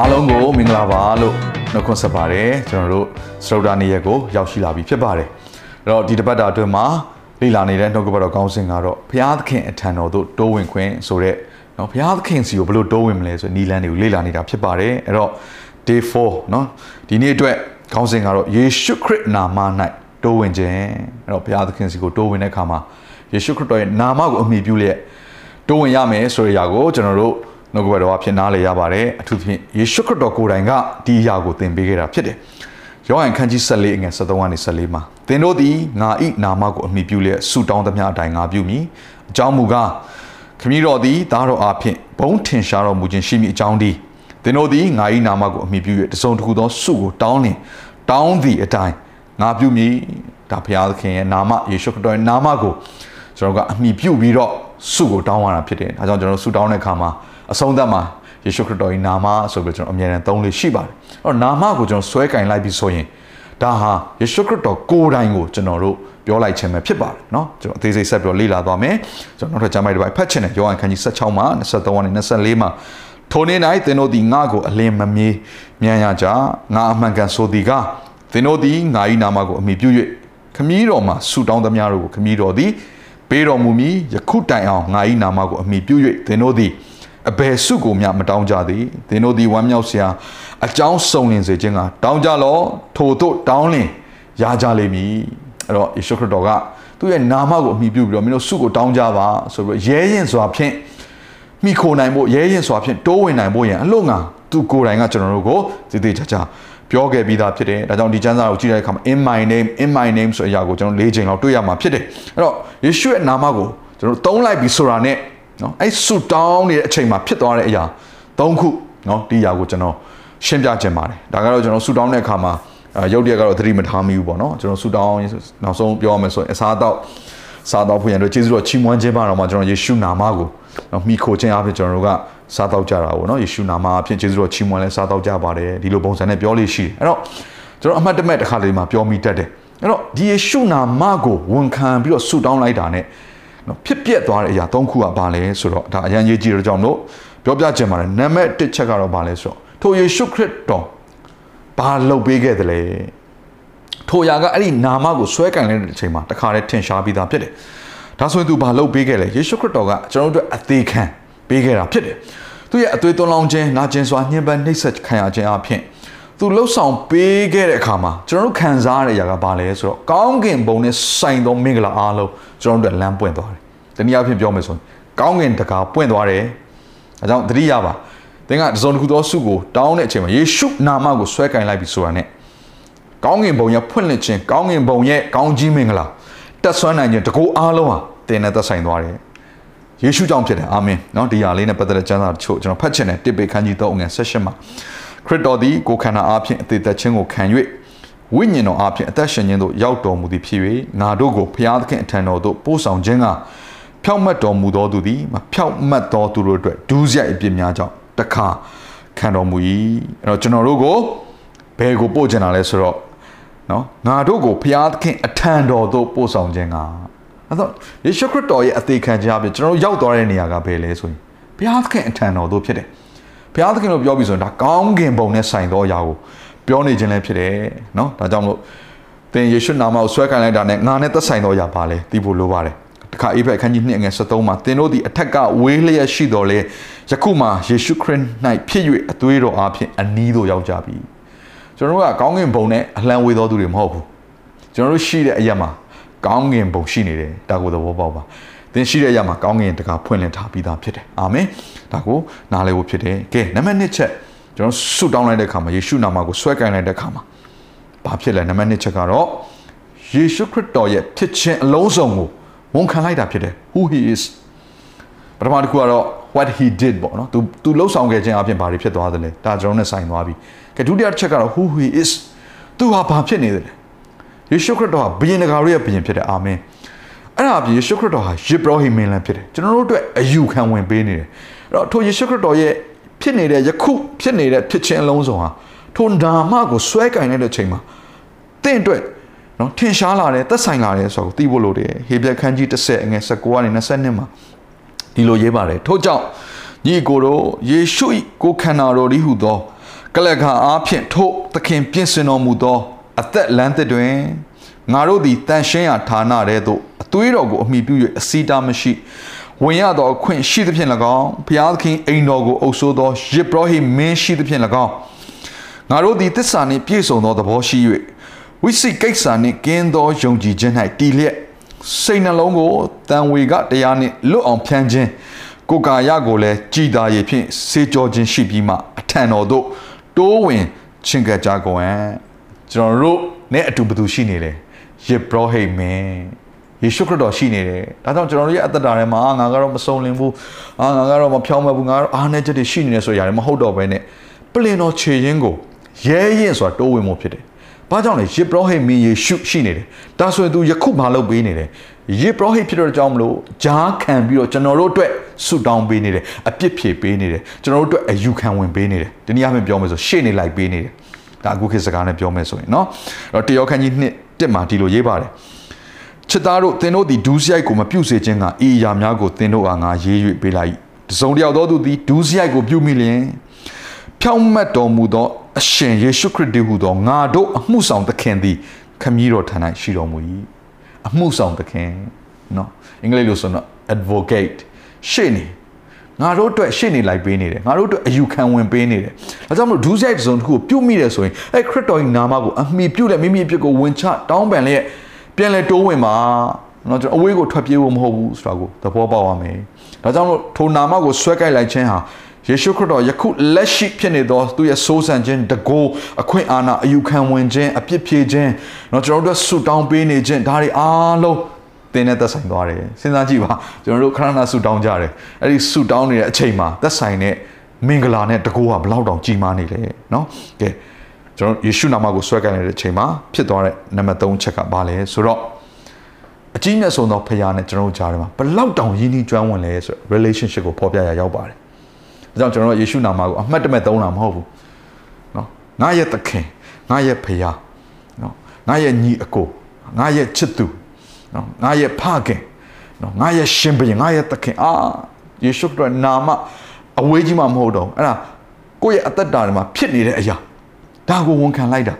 အားလုံးကိုမင်္ဂလာပါလို့နှုတ်ခွန်းဆက်ပါတယ်ကျွန်တော်တို့စရုပ်တာနေရက်ကိုရောက်ရှိလာပြီဖြစ်ပါတယ်အဲ့တော့ဒီတစ်ပတ်တာအတွင်းမှာလေ့လာနေတဲ့နှုတ်ကပတ်တော်ကောင်းစဉ်ကတော့ဘုရားသခင်အထံတော်သို့တိုးဝင်ခွင့်ဆိုတဲ့နော်ဘုရားသခင်စီကိုဘယ်လိုတိုးဝင်မလဲဆိုနီလန်းတွေကိုလေ့လာနေတာဖြစ်ပါတယ်အဲ့တော့ day 4နော်ဒီနေ့အတွက်ခေါင်းစဉ်ကတော့ယေရှုခရစ်နာမ၌တိုးဝင်ခြင်းအဲ့တော့ဘုရားသခင်စီကိုတိုးဝင်တဲ့အခါမှာယေရှုခရစ်တော်ရဲ့နာမကိုအမိပြုလျက်တိုးဝင်ရမယ်ဆိုတဲ့အရာကိုကျွန်တော်တို့ နှုတ်ကပတ်တော်အဖြစ်နားလည်ရပါတယ်အထူးသဖြင့်ယေရှုခရစ်တော်ကိုယ်တိုင်ကဒီအရာကိုသင်ပေးခဲ့တာဖြစ်တယ်ယောဟန်ခန်းကြီး14အငယ်73ကနေ14မှာသင်တို့သည်ငါဤနာမကိုအမိပြုလျက်ဆုတောင်းသမျှအတိုင်းငါပြုမည်အကြောင်းမူကားခမည်းတော်သည်သားတော်အားဖြင့်ဘုံထင်ရှားတော်မူခြင်းရှိမည်အကြောင်းဒီသင်တို့သည်ငါဤနာမကိုအမိပြု၍တစုံတစ်ခုသောဆုကိုတောင်းလင်တောင်းသည့်အတိုင်းငါပြုမည်ဒါဘုရားသခင်ရဲ့နာမယေရှုခရစ်တော်ရဲ့နာမကိုကျွန်တော်ကအမိပြုပြီးတော့ဆုကိုတောင်းရတာဖြစ်တယ်ဒါကြောင့်ကျွန်တော်ဆုတောင်းတဲ့အခါမှာ အဆုံးသတ်မှာယေရှုခရစ်တော်၏နာမဆိုပြီးကျွန်တော်အမြဲတမ်းသုံးလို့ရှိပါတယ်အဲ့တော့နာမကိုကျွန်တော်ဆွဲကင်လိုက်ပြီးဆိုရင်ဒါဟာယေရှုခရစ်တော်ကိုယ်တိုင်ကိုကျွန်တော်တို့ပြောလိုက်ခြင်းပဲဖြစ်ပါတယ်เนาะကျွန်တော်အသေးစိတ်ဆက်ပြီးလေ့လာသွားမယ်ကျွန်တော်နောက်ထပ်ကျမ်းပိုက်တစ်ပိုက်ဖတ်ချင်တယ်ယောဟန်ခန်းကြီး16မှာ23နဲ့24မှာထိုနေ့၌သင်တို့သည်ငါ့ကိုအလင်းမမေးမြန်ရကြငါအမှန်ကန်ဆိုသည်ကသင်တို့သည်ငါ၏နာမကိုအမိပြု၍ခမည်းတော်မှာဆုတောင်းသမျှတို့ကိုခမည်းတော်သည်ပေးတော်မူမည်ယခုတိုင်အောင်ငါ၏နာမကိုအမိပြု၍သင်တို့သည် အဘယ်စုကိုမျှမတောင်းကြသည်သင်တို့သည်ဝမ်းမြောက်စရာအကြောင်းစုံလင်စေခြင်းကတောင်းကြလောထို့သို့တောင်းလင်ရကြလိမ့်မည်အဲ့တော့ယေရှုခရစ်တော်ကသူ့ရဲ့နာမကိုအမိပြုပြီးတော့မင်းတို့စုကိုတောင်းကြပါဆိုပြီးရဲရင်စွာဖြင့်မိခိုနိုင်ဖို့ရဲရင်စွာဖြင့်တိုးဝင်နိုင်ဖို့ရန်အလို့ငါသူကိုယ်တိုင်ကကျွန်တော်တို့ကိုသေသေးချာချာပြောခဲ့ပြီးသားဖြစ်တယ်ဒါကြောင့်ဒီကျမ်းစာကိုကြည့်တဲ့အခါမှာ in my name in my name ဆိုတဲ့အရာကိုကျွန်တော်၄ချိန်လောက်တွေ့ရမှာဖြစ်တယ်အဲ့တော့ယေရှုရဲ့နာမကိုကျွန်တော်သုံးလိုက်ပြီးဆိုတာနဲ့ နော်အဲ့ဆူတောင်းနေတဲ့အချိန်မှာဖြစ်သွားတဲ့အရာ၃ခုနော်ဒီအရာကိုကျွန်တော်ရှင်းပြခြင်းပါတယ်ဒါကတော့ကျွန်တော်ဆူတောင်းတဲ့အခါမှာရုပ်တရက်ကတော့သတိမထားမိဘူးပေါ့နော်ကျွန်တော်ဆူတောင်းနောက်ဆုံးပြောရမယ်ဆိုရင်အစားတော့စားတော့ဖွင့်ရတော့ကျေးဇူးတော်ချီးမွမ်းခြင်းပါတော့မှကျွန်တော်ယေရှုနာမကိုနော်မိခိုခြင်းအဖြစ်ကျွန်တော်တို့ကစားတော့ကြတာပေါ့နော်ယေရှုနာမအဖြစ်ကျေးဇူးတော်ချီးမွမ်းလဲစားတော့ကြပါတယ်ဒီလိုပုံစံနဲ့ပြောလို့ရှိတယ်အဲ့တော့ကျွန်တော်အမှတ်တမဲ့တစ်ခါလေးမှာပြောမိတတ်တယ်အဲ့တော့ဒီယေရှုနာမကိုဝန်ခံပြီးတော့ဆူတောင်းလိုက်တာ ਨੇ နော်ဖြစ်ပျက်သွားတဲ့အရာ၃ခုကဘာလဲဆိုတော့ဒါအရန်ရေးကြည့်တဲ့ကြောင့်တို့ပြောပြချင်ပါတယ်နံပါတ်1ချက်ကတော့ဘာလဲဆိုတော့ထိုယေရှုခရစ်တော်ဘာလုပ်ပေးခဲ့တယ်လဲထိုအရာကအဲ့ဒီနာမကိုဆွဲကင်လိုက်တဲ့အချိန်မှာတခါတည်းထင်ရှားပြီးသားဖြစ်တယ်ဒါဆိုရင်သူဘာလုပ်ပေးခဲ့လဲယေရှုခရစ်တော်ကကျွန်တော်တို့အသေးခံပေးခဲ့တာဖြစ်တယ်သူရဲ့အသွေးသွန်းလောင်းခြင်းနာကျင်စွာညှဉ်းပန်းနှိပ်စက်ခံရခြင်းအဖြစ် သူလှုပ်ဆောင်ပေးခဲ့တဲ့အခါမှာကျွန်တော်တို့ခံစားရတဲ့အရာကဘာလဲဆိုတော့ကောင်းကင်ဘုံနဲ့ဆိုင်သောမင်္ဂလာအားလုံးကျွန်တော်တို့လမ်းပွင့်သွားတယ်။တနည်းအားဖြင့်ပြောမယ်ဆိုရင်ကောင်းကင်တကာပွင့်သွားတယ်။အဲကြောင့်သတိရပါ။သင်ကတစုံတစ်ခုသောစုကိုတောင်းတဲ့အချိန်မှာယေရှုနာမကိုဆွဲကင်လိုက်ပြီဆိုတာနဲ့ကောင်းကင်ဘုံရဲ့ဖွင့်လှစ်ခြင်းကောင်းကင်ဘုံရဲ့ကောင်းကြီးမင်္ဂလာတက်ဆွမ်းနိုင်ခြင်းတကူအားလုံးဟာသင်နဲ့သက်ဆိုင်သွားတယ်။ယေရှုကြောင့်ဖြစ်တယ်အာမင်။နော်ဒီဟာလေးနဲ့ပတ်သက်တဲ့ကျမ်းစာတချို့ကျွန်တော်ဖတ်ချင်တယ်တစ်ပေခန်းကြီး3ငွေ16မှာ ခရစ်တော်သည်ကိုယ်ခန္ဓာအားဖြင့်အသေးသက်ခြင်းကိုခံ၍ဝိညာဉ်တော်အားဖြင့်အသက်ရှင်ခြင်းသို့ရောက်တော်မူသည်ဖြစ်၍ငါတို့ကိုဖျားသခင်အထံတော်သို့ပို့ဆောင်ခြင်းကဖြောက်မတ်တော်မူသောသူသည်မဖြောက်မတ်သောသူတို့အတွက်ဒူးစရိုက်အပြစ်များကြောင့်တခါခံတော်မူ၏အဲ့တော့ကျွန်တော်တို့ကိုဘယ်ကိုပို့ချင်တာလဲဆိုတော့နော်ငါတို့ကိုဖျားသခင်အထံတော်သို့ပို့ဆောင်ခြင်းကအဲ့တော့ယေရှုခရစ်တော်ရဲ့အသေးခံခြင်းအပြင်ကျွန်တော်တို့ရောက်သွားတဲ့နေရာကဘယ်လဲဆိုရင်ဘုရားသခင်အထံတော်သို့ဖြစ်တယ် ဘုရားသခင်လို့ပြောပြီးဆိုရင်ဒါကောင်းကင်ဘုံနဲ့ဆိုင်သောအရာကိုပြောနေခြင်းလည်းဖြစ်တယ်เนาะဒါကြောင့်မို့သင်ယေရှုနာမကိုဆွဲခံလိုက်တာနဲ့ငါနဲ့သက်ဆိုင်သောအရာပါလဲသိဖို့လိုပါတယ်တခါအေဖက်အခန်းကြီး2ငယ်73မှာသင်တို့ဒီအထက်ကဝေးလျက်ရှိတော်လဲယခုမှယေရှုခရစ်၌ဖြစ်၍အသွေးတော်အားဖြင့်အနီးသို့ရောက်ကြပြီကျွန်တော်တို့ကကောင်းကင်ဘုံနဲ့အလံဝေသောသူတွေမဟုတ်ဘူးကျွန်တော်တို့ရှိတဲ့အရာမှာကောင်းကင်ဘုံရှိနေတယ်ဒါကိုသဘောပေါက်ပါ သင်ရှိတဲ့အရာမှာကောင်းကင်တကာဖွင့်လင်းထားပြီးသားဖြစ်တယ်အာမင်ဒါကိုနားလည်ဖို့ဖြစ်တယ်ကဲနံပါတ်1ချက်ကျွန်တော်ဆုတောင်းလိုက်တဲ့အခါမှာယေရှုနာမကိုဆွဲကင်လိုက်တဲ့အခါမှာဘာဖြစ်လဲနံပါတ်1ချက်ကတော့ယေရှုခရစ်တော်ရဲ့ဖြစ်ခြင်းအလုံးစုံကိုဝန်ခံလိုက်တာဖြစ်တယ် who he is ပထမတစ်ခုကတော့ what he did ပေါ့နော်သူသူလှုပ်ဆောင်ခဲ့ခြင်းအပြင်ဘာတွေဖြစ်သွားသလဲဒါကျွန်တော်နဲ့ဆိုင်သွားပြီကဲဒုတိယတစ်ချက်ကတော့ who he is သူဟာဘာဖြစ်နေသလဲယေရှုခရစ်တော်ဟာဘုရင်တကာရဲ့ဘုရင်ဖြစ်တယ်အာမင် အဲ့ဒါအပြင်ယေရှုခရစ်တော်ဟာယေဘရဟိမင်းလန်းဖြစ်တယ်ကျွန်တော်တို့အတွက်အယူခံဝင်ပေးနေတယ်အဲ့တော့ထိုယေရှုခရစ်တော်ရဲ့ဖြစ်နေတဲ့ယခုဖြစ်နေတဲ့ဖြစ်ခြင်းအလုံးစုံဟာထိုနာမကိုဆွဲကင်တဲ့ချိန်မှာတင့်အတွက်နော်ထင်ရှားလာတယ်သက်ဆိုင်လာတယ်ဆိုတော့သိဖို့လိုတယ်ဟေဘရဲခန်းကြီး30အငယ်19ကနေ22မှာဒီလိုရေးပါတယ်ထို့ကြောင့်ညီကိုတို့ယေရှု၏ကိုခန္ဓာတော်ဤဟုသောကလကအားဖြင့်ထို့သခင်ပြင်ဆင်တော်မူသောအသက်လမ်းသစ်တွင်ငါတို့သည်တန်ရှင်းရာဌာနထဲသို့ အသွေးတော်ကိုအမိပြု၍အစီတာမရှိဝင်ရသောအခွင့်ရှိသဖြင့်၎င်းဘုရားသခင်အိမ်တော်ကိုအုပ်ဆိုးသောယေဘရဟိမင်းရှိသဖြင့်၎င်းငါတို့သည်တစ္ဆာနှင့်ပြည့်စုံသောသဘောရှိ၍ဝိစိတ်ကိစ္စနှင့်ကင်းသောယုံကြည်ခြင်း၌တည်လျက်စိတ်နှလုံးကိုတန်ဝေကတရားနှင့်လွတ်အောင်ဖြန်းခြင်းကိုယ်ကာယကိုလည်းကြည်သာရဖြင့်စေကြောခြင်းရှိပြီးမှအထံတော်သို့တိုးဝင်ချင်ကကြကုန်ဟန်ကျွန်တော်တို့နဲ့အတူဘသူရှိနေလဲယေဘရဟိမင်း ယေရှုခရစ်တော်ရှိနေတယ်ဒါကြောင့်ကျွန်တော်တို့ရဲ့အသက်တာထဲမှာငါကတော့မစုံလင်ဘူးအာငါကတော့မဖြောင်းမဘူးငါကတော့အားနေချက်တွေရှိနေတယ်ဆိုရတယ်မဟုတ်တော့ဘဲနဲ့ပလင်တော်ခြေရင်းကိုရဲရင်ဆိုတာတိုးဝင်မှုဖြစ်တယ်ဘာကြောင့်လဲယေဘရဟိမင်းယေရှုရှိနေတယ်ဒါဆိုရင် तू ယခုမလုပ်ပေးနေတယ်ယေဘရဟိဖြစ်တဲ့အကြောင်းမလို့ဂျားခံပြီးတော့ကျွန်တော်တို့အတွက်ဆုတောင်းပေးနေတယ်အပြစ်ဖြေပေးနေတယ်ကျွန်တော်တို့အတွက်အယူခံဝင်ပေးနေတယ်ဒီနေ့အမှပြောမယ်ဆိုရှေ့နေလိုက်ပေးနေတယ်ဒါအခုခေတ်စကားနဲ့ပြောမယ်ဆိုရင်เนาะအဲ့တော့တယောခန်းကြီးနှစ်တက်မှာဒီလိုရေးပါတယ် ချစ်သားတို့သင်တို့သည်ဒူးစရိုက်ကိုမပြုတ်စေခြင်းကဤအရာများကိုသင်တို့အားငါရေး၍ပေးလိုက်တစုံတယောက်သောသူသည်ဒူးစရိုက်ကိုပြုတ်မိလျင်ဖြောင့်မတ်တော်မူသောအရှင်ယေရှုခရစ်တည်းဟူသောငါတို့အမှုဆောင်သခင်သည်ခမည်းတော်ထံ၌ရှိတော်မူ၏အမှုဆောင်သခင်နော်အင်္ဂလိပ်လိုဆိုတော့ advocate ရှေ့နေငါတို့အတွက်ရှေ့နေလိုက်ပေးနေတယ်ငါတို့အတွက်အယူခံဝင်ပေးနေတယ်ဒါကြောင့်မလို့ဒူးဆိုင်တစ်စုံတစ်ခုကိုပြုတ်မိတယ်ဆိုရင်အဲခရစ်တော်၏နာမကိုအမိပြုတ်လက်မိမိအပြစ်ကိုဝင်ချတောင်းပန်လျက် ပြန်လဲတိုးဝင်ပါเนาะကျွန်တော်အဝေးကိုထွက်ပြေးဖို့မဟုတ်ဘူးဆိုတာကိုသဘောပေါက်ရမယ်ဒါကြောင့်မလို့ထိုနာမကိုဆွဲကိုက်လိုက်ခြင်းဟာယေရှုခရစ်တော်ယခုလက်ရှိဖြစ်နေသောသူရဲ့စိုးစံခြင်းတကိုးအခွင့်အာဏာအယူခံဝင်ခြင်းအပြစ်ဖြေခြင်းเนาะကျွန်တော်တို့ဆုတောင်းပေးနေခြင်းဒါတွေအားလုံးတင်းနဲ့သက်ဆိုင်သွားတယ်စဉ်းစားကြည့်ပါကျွန်တော်တို့ခရဏဆုတောင်းကြတယ်အဲ့ဒီဆုတောင်းနေတဲ့အချိန်မှာသက်ဆိုင်တဲ့မင်္ဂလာနဲ့တကူကဘလောက်တောင်ကြီးမားနေလဲเนาะကဲ ကျွန်တော်ယေရှုနာမကိုဆွဲကင်တဲ့အချိန်မှာဖြစ်သွားတဲ့နံပါတ်3ချက်ကဘာလဲဆိုတော့အကြီးမြတ်ဆုံးသောဖခင်နဲ့ကျွန်တော်တို့ကြားထဲမှာဘလောက်တောင်ရင်းနှီးကျွမ်းဝင်လဲဆို relationship ကိုဖော်ပြရရောက်ပါတယ်။ဒါကြောင့်ကျွန်တော်ယေရှုနာမကိုအမှတ်တမဲ့သုံးတာမဟုတ်ဘူး။နော်။ငါရဲ့သခင်ငါရဲ့ဖခင်နော်။ငါရဲ့ညီအကိုငါရဲ့ချစ်သူနော်။ငါရဲ့ဖခင်နော်။ငါရဲ့ရှင်ဘုရင်ငါရဲ့သခင်အာယေရှုခရစ်နာမအဝေးကြီးမှမဟုတ်တော့အဲ့ဒါကိုယ့်ရဲ့အသက်တာထဲမှာဖြစ်နေတဲ့အရာ။ ဒါကိုဝန်ခံလိုက်တာ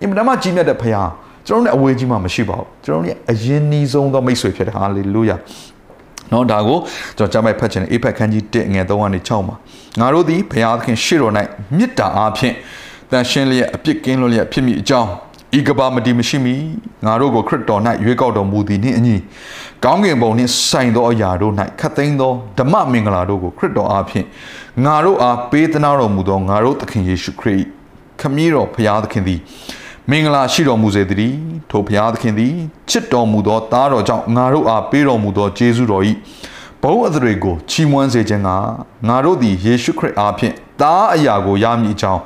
အင်မတန်မှကြီးမြတ်တဲ့ဖခင်ကျွန်တော်တို့အဝေးကြီးမှမရှိပါဘူးကျွန်တော်တို့အရင်နီးဆုံးသောမိတ်ဆွေဖြစ်တယ်ဟာလေလုယာနော်ဒါကိုကျွန်တော်ကြားမိုက်ဖတ်ချင်တယ်အေဖက်ခန်းကြီး1ငယ်3ကနေ6မှာငါတို့သည်ဘုရားသခင်ရှေ့တော်၌မေတ္တာအားဖြင့်တန်ရှင်းလျက်အပြစ်ကင်းလွတ်လျက်ဖြစ်မိအကြောင်းဤကဘာမတီမရှိမီငါတို့ကိုခရစ်တော်၌ရွေးကောက်တော်မူသည်နှင့်အညီကောင်းကင်ဘုံနှင့်ဆိုင်သောအရာတို့၌ခတ်သိမ်းသောဓမ္မမင်္ဂလာတို့ကိုခရစ်တော်အားဖြင့်ငါတို့အားပေးသနာတော်မူသောငါတို့သခင်ယေရှုခရစ် ခမည်းတော်ဖရာသခင်သည်မင်္ဂလာရှိတော်မူစေတည်းထိုဖရာသခင်သည်ချစ်တော်မူသောသားတော်ကြောင့်ငါတို့အားပေးတော်မူသောကျေးဇူးတော်၏ဘုံအသရေကိုချီးမွမ်းစေခြင်းကငါတို့သည်ယေရှုခရစ်အားဖြင့်သားအရာကိုရမည်အကြောင်း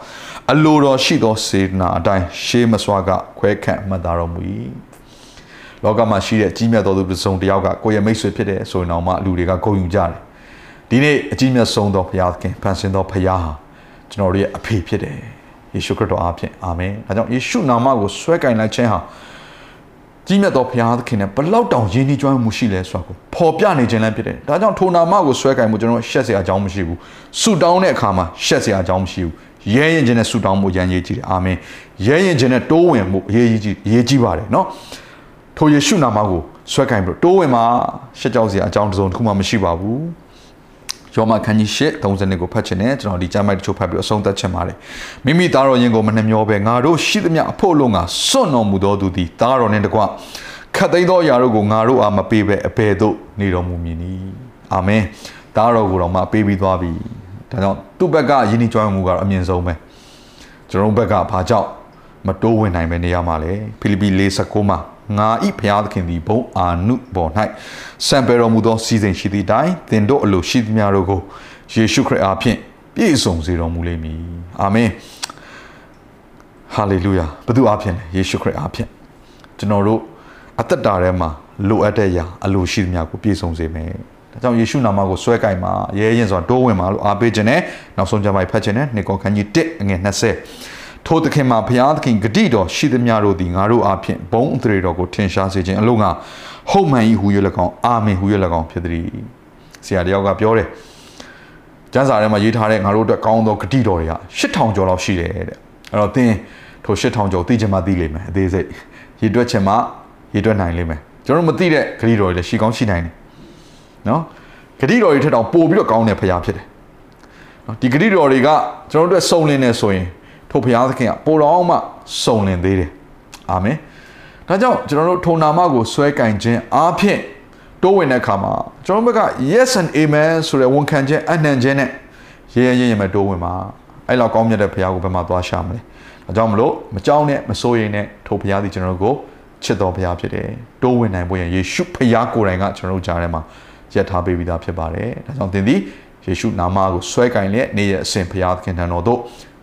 အလိုတော်ရှိသောစေတနာအတိုင်းရှေးမစွာကခွဲခန့်မှတ်သားတော်မူ၏လောကမှာရှိတဲ့ကြီးမြတ်သောသူတစ်စုံတစ်ယောက်ကကိုယ့်ရဲ့မိတ်ဆွေဖြစ်တဲ့ဆိုရင်တော့မှလူတွေကဂုဏ်ယူကြတယ်ဒီနေ့အကြီးမြတ်ဆုံးသောဘုရားသခင်ဖန်ဆင်းသောဘုရားဟာကျွန်တော်တို့ရဲ့အဖေဖြစ်တယ် ယေရှုခရစ်တော်အားဖြင့်အာမင်။ဒါကြောင့်ယေရှုနာမကိုဆွဲကင်လိုက်ခြင်းဟာကြီးမြတ်သောဘုရားသခင်နဲ့ဘလောက်တောင်ယဉ်ကျေးကျွမ်းမှုရှိလဲဆိုတာကိုပေါ်ပြနေခြင်းလည်းဖြစ်တယ်။ဒါကြောင့်ထိုနာမကိုဆွဲကင်မှုကျွန်တော်ရှက်စရာအကြောင်းမရှိဘူး။ဆူတောင်းတဲ့အခါမှာရှက်စရာအကြောင်းမရှိဘူး။ရဲရင်ခြင်းနဲ့ဆူတောင်းမှုရန်ရေးကြည့်တယ်။အာမင်။ရဲရင်ခြင်းနဲ့တိုးဝင်မှုအရေးကြီးရေးကြီးပါတယ်နော်။ထိုယေရှုနာမကိုဆွဲကင်ပြီးတိုးဝင်မှာရှက်ကြောက်စရာအကြောင်းတစ်စုံတစ်ခုမှမရှိပါဘူး။ ယောမခန်းကြီး၈30ကိုဖတ်ချင်တယ်ကျွန်တော်ဒီကျမ်းပိုက်တချို့ဖတ်ပြီးအဆုံးသတ်ချင်ပါတယ်မိမိသားတော်ရင်ကိုမနှမျောပဲငါတို့ရှိသမျှအဖို့လုံးကစွန့်တော်မူသောသူသည်သားတော်နှင့်တကွခတ်သိမ်းသောအရာတို့ကိုငါတို့အားမပေးပဲအဘယ်သို့နေတော်မူမည်နည်းအာမင်သားတော်ကိုတော့မှပေးပြီးသွားပြီဒါကြောင့်သူ့ဘက်ကယဉ်ကျေးကြွမှုကတော့အမြင့်ဆုံးပဲကျွန်တော်ဘက်ကဘာကြောင့်မတိုးဝင်နိုင်ပဲနေရမှာလေဖိလိပ္ပိ၄၉မှာ ငါဤဖျားသခင်သည်ဘုံအာနုပေါ်၌စံပယ်တော်မူသောစီစဉ်ရှိသည့်တိုင်သင်တို့အလိုရှိသမျှတို့ကိုယေရှုခရစ်အားဖြင့်ပြည့်စုံစေတော်မူလိမ့်မည်အာမင်ဟာလေလုယာဘုသူအားဖြင့်ယေရှုခရစ်အားဖြင့်ကျွန်တော်တို့အသက်တာထဲမှာလိုအပ်တဲ့အရာအလိုရှိသမျှကိုပြည့်စုံစေမယ်ဒါကြောင့်ယေရှုနာမကိုဆွဲကင်မှာရဲရင်စွာတိုးဝင်မှာလို့အားပေးခြင်းနဲ့နောက်ဆုံးကြမှာဖတ်ခြင်းနဲ့နေကောခန်းကြီး1အငယ်20 ထိုသခင်မှာဘုရားသခင်ဂတိတော်ရှိသမျှတို့သည်ငါတို့အားဖြင့်ဘုံအထရေတော်ကိုထင်ရှားစေခြင်းအလို့ငါဟုတ်မှန်၏ဟူ၍၎င်းအာမင်ဟူ၍၎င်းဖြစ်သည်ဆရာတယောက်ကပြောတယ်ကျမ်းစာထဲမှာရေးထားတဲ့ငါတို့အတွက်ကောင်းသောဂတိတော်တွေက8000ကျော်လောက်ရှိတယ်တဲ့အဲ့တော့သင်ထို8000ကျော်သိချင်မှသိလိမ့်မယ်အသေးစိတ်ရေတွက်ချင်မှရေတွက်နိုင်လိမ့်မယ်ကျွန်တော်တို့မသိတဲ့ဂတိတော်တွေလည်းရှိကောင်းရှိနိုင်တယ်နော်ဂတိတော်တွေထက်တောင်ပိုပြီးတော့ကောင်းတဲ့ဖရားဖြစ်တယ်နော်ဒီဂတိတော်တွေကကျွန်တော်တို့အတွက်စုံလင်နေဆိုရင် ထိုဖရားသခင်ကပိုတော်မှစုံလင်သေးတယ်အာမင်ဒါကြောင့်ကျွန်တော်တို့ထုံနာမကိုဆွဲကင်ခြင်းအားဖြင့်တိုးဝင်တဲ့အခါမှာကျွန်တော်တို့ဘက်က yes and amen ဆိုတဲ့ဝန်ခံခြင်းအနှံခြင်းနဲ့ရဲရဲရဲရဲမဲ့တိုးဝင်မှာအဲ့လောက်ကောင်းမြတ်တဲ့ဖရားကိုဘယ်မှာသွားရှာမလဲဒါကြောင့်မလို့မကြောက်နဲ့မစိုးရိမ်နဲ့ထိုဖရားသည်ကျွန်တော်တို့ကိုချစ်တော်ဘုရားဖြစ်တယ်တိုးဝင်နိုင်ဖို့ရယေရှုဖရားကိုယ်တိုင်ကကျွန်တော်တို့ကြားထဲမှာယက်ထားပေးပြီးသားဖြစ်ပါတယ်ဒါကြောင့်သင်သည်ယေရှုနာမကိုဆွဲကင်လျက်နေ့ရက်အစဉ်ဘုရားသခင်ထံတော်သို့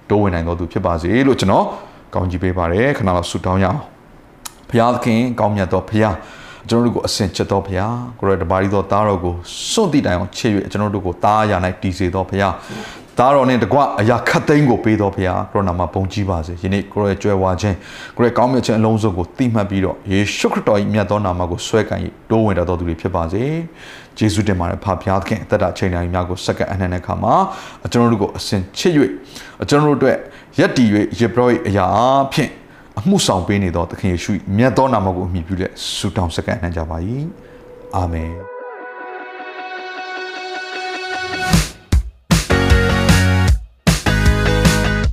တိုးဝင်နိုင်တော်သူဖြစ်ပါစေလို့ကျွန်တော်ကောင်းချီးပေးပါတယ်ခဏလောက်ဆုတောင်းရအောင်ဘုရားသခင်ကောင်းမြတ်တော်ဘုရားကျွန်တော်တို့ကိုအစဉ်ချစ်တော်ဘုရားကိုရတပါးရီတော်သားတော်ကိုစွန့်တည်တိုင်အောင်ချစ်၍ကျွန်တော်တို့ကိုတားရ၌တည်စေတော်ဘုရား သားတော်နဲ့တကွအရာခတ်သိမ်းကိုပေးတော်ဘုရားကိုရိုနာမှာပုံကြီးပါစေယနေ့ကိုရဲ့ကြွယ်ဝခြင်းကိုရဲ့ကောင်းမြတ်ခြင်းအလုံးစုံကိုသိမှတ်ပြီးတော့ယေရှုခရစ်တော်၏မြတ်သောနာမကိုဆွဲကင်၍တိုးဝင်တော်သူတွေဖြစ်ပါစေယေရှုတင်ပါတယ်ဖဖျားခင်အသက်တာချိန်တိုင်းများကိုစက္ကန့်အနှံ့တဲ့အခါမှာကျွန်တော်တို့ကိုအစဉ်ချစ်၍ကျွန်တော်တို့အတွက်ယက်တီ၍ယေဘရ၏အရာအဖြစ်အမှုဆောင်ပေးနေသောသခင်ယေရှုမြတ်သောနာမကိုအမိပြုတဲ့ဆုတောင်းစက္ကန့်အနှံ့ကြပါ၏အာမင်